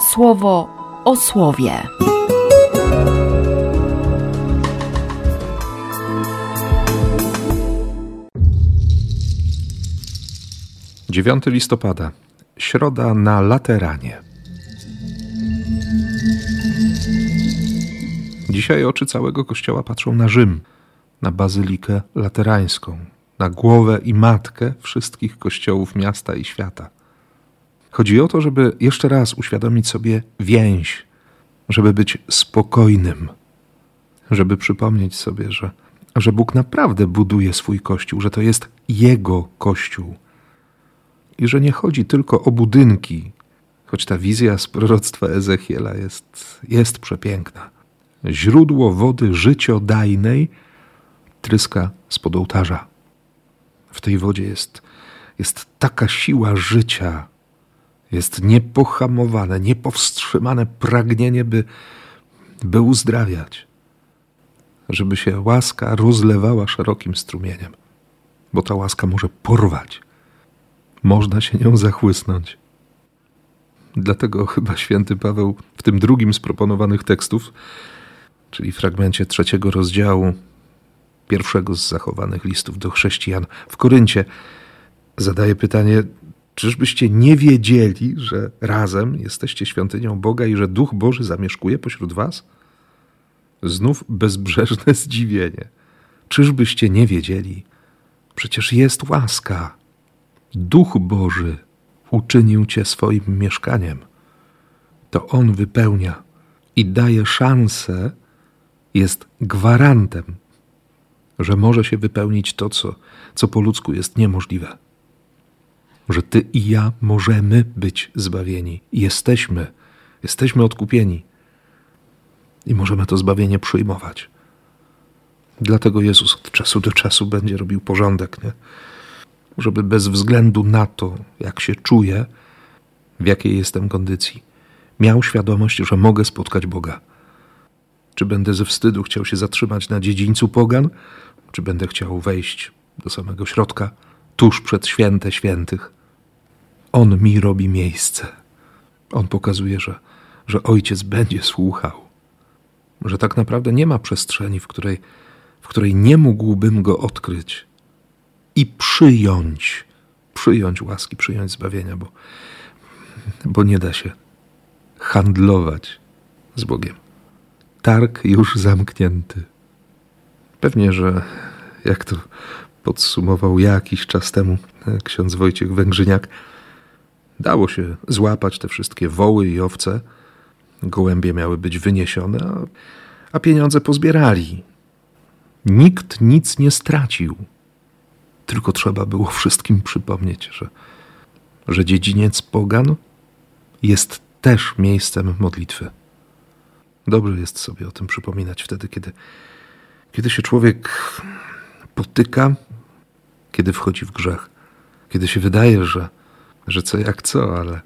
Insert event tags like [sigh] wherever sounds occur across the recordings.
słowo o słowie. 9 listopada, środa na Lateranie. Dzisiaj oczy całego kościoła patrzą na Rzym, na bazylikę laterańską, na głowę i matkę wszystkich kościołów miasta i świata. Chodzi o to, żeby jeszcze raz uświadomić sobie więź, żeby być spokojnym, żeby przypomnieć sobie, że, że Bóg naprawdę buduje swój kościół, że to jest Jego kościół i że nie chodzi tylko o budynki, choć ta wizja z proroctwa Ezechiela jest, jest przepiękna. Źródło wody życiodajnej tryska spod ołtarza. W tej wodzie jest, jest taka siła życia, jest niepohamowane, niepowstrzymane pragnienie, by, by uzdrawiać, żeby się łaska rozlewała szerokim strumieniem, bo ta łaska może porwać można się nią zachłysnąć. Dlatego chyba święty Paweł w tym drugim z proponowanych tekstów, czyli fragmencie trzeciego rozdziału pierwszego z zachowanych listów do chrześcijan w Koryncie, zadaje pytanie: Czyżbyście nie wiedzieli, że razem jesteście świątynią Boga i że Duch Boży zamieszkuje pośród Was? Znów bezbrzeżne [laughs] zdziwienie. Czyżbyście nie wiedzieli? Przecież jest łaska. Duch Boży uczynił Cię swoim mieszkaniem. To On wypełnia i daje szansę, jest gwarantem, że może się wypełnić to, co, co po ludzku jest niemożliwe. Że Ty i ja możemy być zbawieni. Jesteśmy, jesteśmy odkupieni i możemy to zbawienie przyjmować. Dlatego Jezus od czasu do czasu będzie robił porządek, nie? żeby bez względu na to, jak się czuję, w jakiej jestem kondycji, miał świadomość, że mogę spotkać Boga. Czy będę ze wstydu chciał się zatrzymać na dziedzińcu pogan, czy będę chciał wejść do samego środka, tuż przed święte świętych. On mi robi miejsce. On pokazuje, że, że ojciec będzie słuchał, że tak naprawdę nie ma przestrzeni, w której, w której nie mógłbym go odkryć i przyjąć, przyjąć łaski, przyjąć zbawienia, bo, bo nie da się handlować z Bogiem. Targ już zamknięty. Pewnie, że jak to podsumował jakiś czas temu e, ksiądz Wojciech Węgrzyniak, dało się złapać te wszystkie woły i owce. Gołębie miały być wyniesione, a, a pieniądze pozbierali. Nikt nic nie stracił. Tylko trzeba było wszystkim przypomnieć, że, że dziedziniec pogan jest też miejscem modlitwy. Dobrze jest sobie o tym przypominać wtedy, kiedy, kiedy się człowiek potyka, kiedy wchodzi w grzech, kiedy się wydaje, że, że co jak co, ale,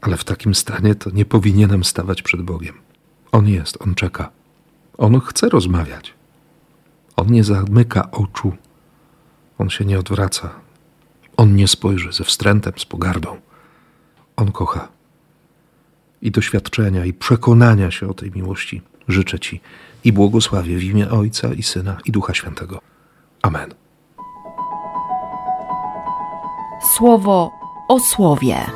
ale w takim stanie to nie powinienem stawać przed Bogiem. On jest, on czeka. On chce rozmawiać. On nie zamyka oczu on się nie odwraca. On nie spojrzy ze wstrętem, z pogardą. On kocha. I doświadczenia, i przekonania się o tej miłości życzę Ci i błogosławię w imię Ojca i Syna i Ducha Świętego. Amen. Słowo o słowie.